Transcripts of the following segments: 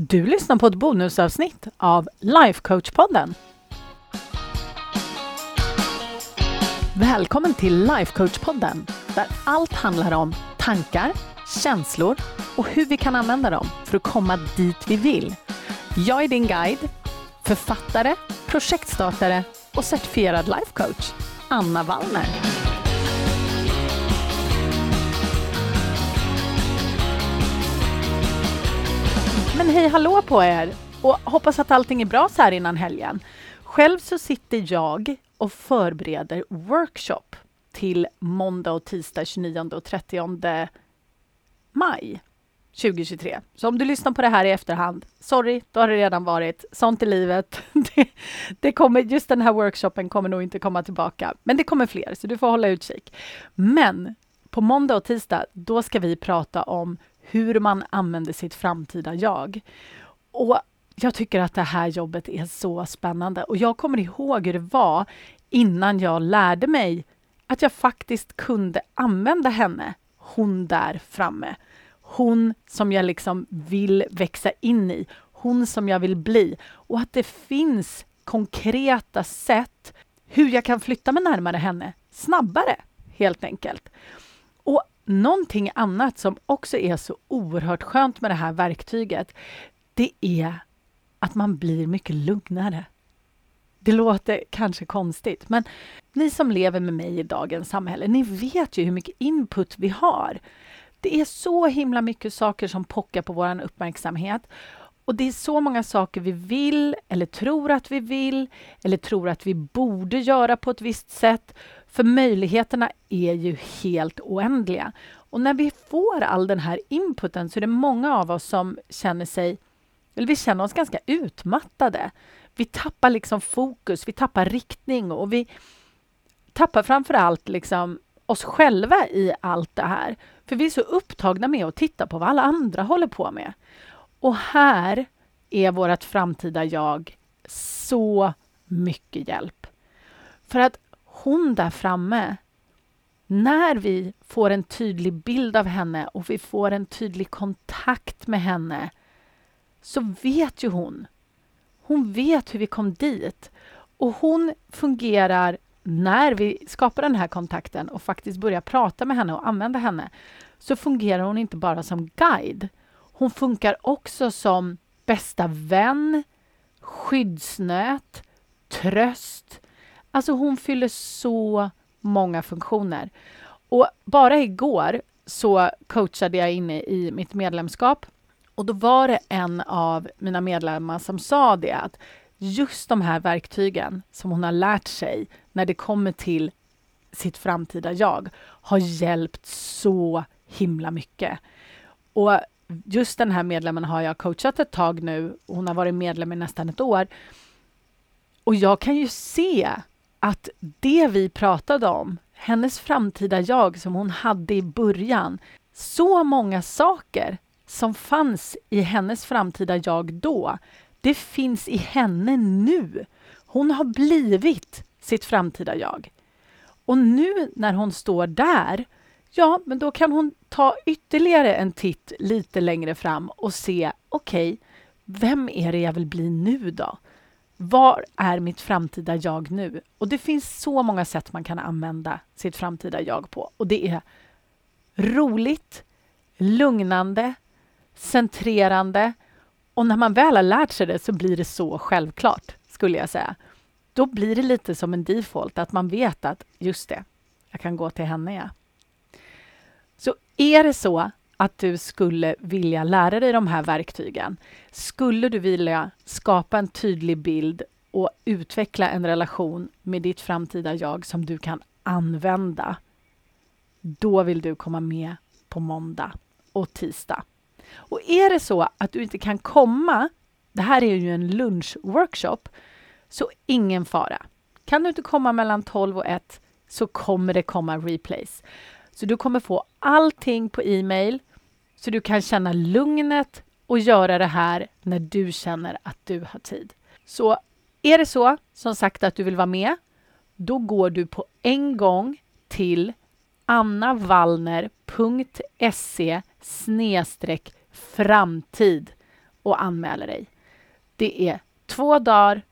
Du lyssnar på ett bonusavsnitt av Lifecoach-podden. Välkommen till Lifecoach-podden där allt handlar om tankar, känslor och hur vi kan använda dem för att komma dit vi vill. Jag är din guide, författare, projektstartare och certifierad lifecoach, Anna Wallner. Men hej hallå på er! Och hoppas att allting är bra så här innan helgen. Själv så sitter jag och förbereder workshop till måndag och tisdag 29 och 30 maj 2023. Så om du lyssnar på det här i efterhand, sorry, då har det redan varit. Sånt i livet. Det, det kommer, just den här workshopen kommer nog inte komma tillbaka, men det kommer fler, så du får hålla utkik. Men på måndag och tisdag, då ska vi prata om hur man använder sitt framtida jag. Och jag tycker att det här jobbet är så spännande och jag kommer ihåg hur det var innan jag lärde mig att jag faktiskt kunde använda henne, hon där framme. Hon som jag liksom vill växa in i, hon som jag vill bli och att det finns konkreta sätt hur jag kan flytta mig närmare henne snabbare, helt enkelt. Någonting annat som också är så oerhört skönt med det här verktyget, det är att man blir mycket lugnare. Det låter kanske konstigt, men ni som lever med mig i dagens samhälle, ni vet ju hur mycket input vi har. Det är så himla mycket saker som pockar på vår uppmärksamhet och det är så många saker vi vill eller tror att vi vill eller tror att vi borde göra på ett visst sätt. För möjligheterna är ju helt oändliga. Och när vi får all den här inputen så är det många av oss som känner sig, eller vi känner oss ganska utmattade. Vi tappar liksom fokus, vi tappar riktning och vi tappar framför allt liksom oss själva i allt det här. För vi är så upptagna med att titta på vad alla andra håller på med. Och här är vårt framtida jag så mycket hjälp. För att hon där framme, när vi får en tydlig bild av henne och vi får en tydlig kontakt med henne så vet ju hon. Hon vet hur vi kom dit. Och hon fungerar när vi skapar den här kontakten och faktiskt börjar prata med henne och använda henne så fungerar hon inte bara som guide. Hon funkar också som bästa vän, skyddsnät, tröst. Alltså hon fyller så många funktioner. Och bara igår så coachade jag inne i mitt medlemskap och då var det en av mina medlemmar som sa det att just de här verktygen som hon har lärt sig när det kommer till sitt framtida jag har hjälpt så himla mycket. Och just den här medlemmen har jag coachat ett tag nu. Hon har varit medlem i nästan ett år. Och jag kan ju se att det vi pratade om, hennes framtida jag som hon hade i början, så många saker som fanns i hennes framtida jag då, det finns i henne nu. Hon har blivit sitt framtida jag. Och nu när hon står där, ja, men då kan hon ta ytterligare en titt lite längre fram och se, okej, okay, vem är det jag vill bli nu då? Var är mitt framtida jag nu? Och det finns så många sätt man kan använda sitt framtida jag på. Och det är roligt, lugnande, centrerande och när man väl har lärt sig det så blir det så självklart, skulle jag säga. Då blir det lite som en default, att man vet att just det, jag kan gå till henne, ja. Så är det så att du skulle vilja lära dig de här verktygen, skulle du vilja skapa en tydlig bild och utveckla en relation med ditt framtida jag som du kan använda, då vill du komma med på måndag och tisdag. Och är det så att du inte kan komma, det här är ju en lunchworkshop, så ingen fara. Kan du inte komma mellan 12 och 1 så kommer det komma replays. Så du kommer få allting på e-mail så du kan känna lugnet och göra det här när du känner att du har tid. Så är det så, som sagt, att du vill vara med, då går du på en gång till annavallner.se framtid och anmäler dig. Det är två dagar,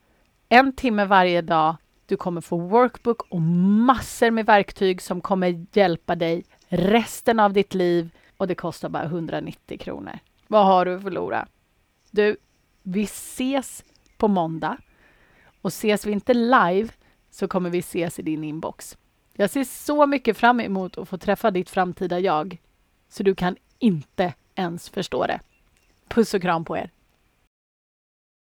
en timme varje dag. Du kommer få workbook och massor med verktyg som kommer hjälpa dig resten av ditt liv och det kostar bara 190 kronor. Vad har du att förlora? Du, vi ses på måndag och ses vi inte live så kommer vi ses i din inbox. Jag ser så mycket fram emot att få träffa ditt framtida jag så du kan inte ens förstå det. Puss och kram på er!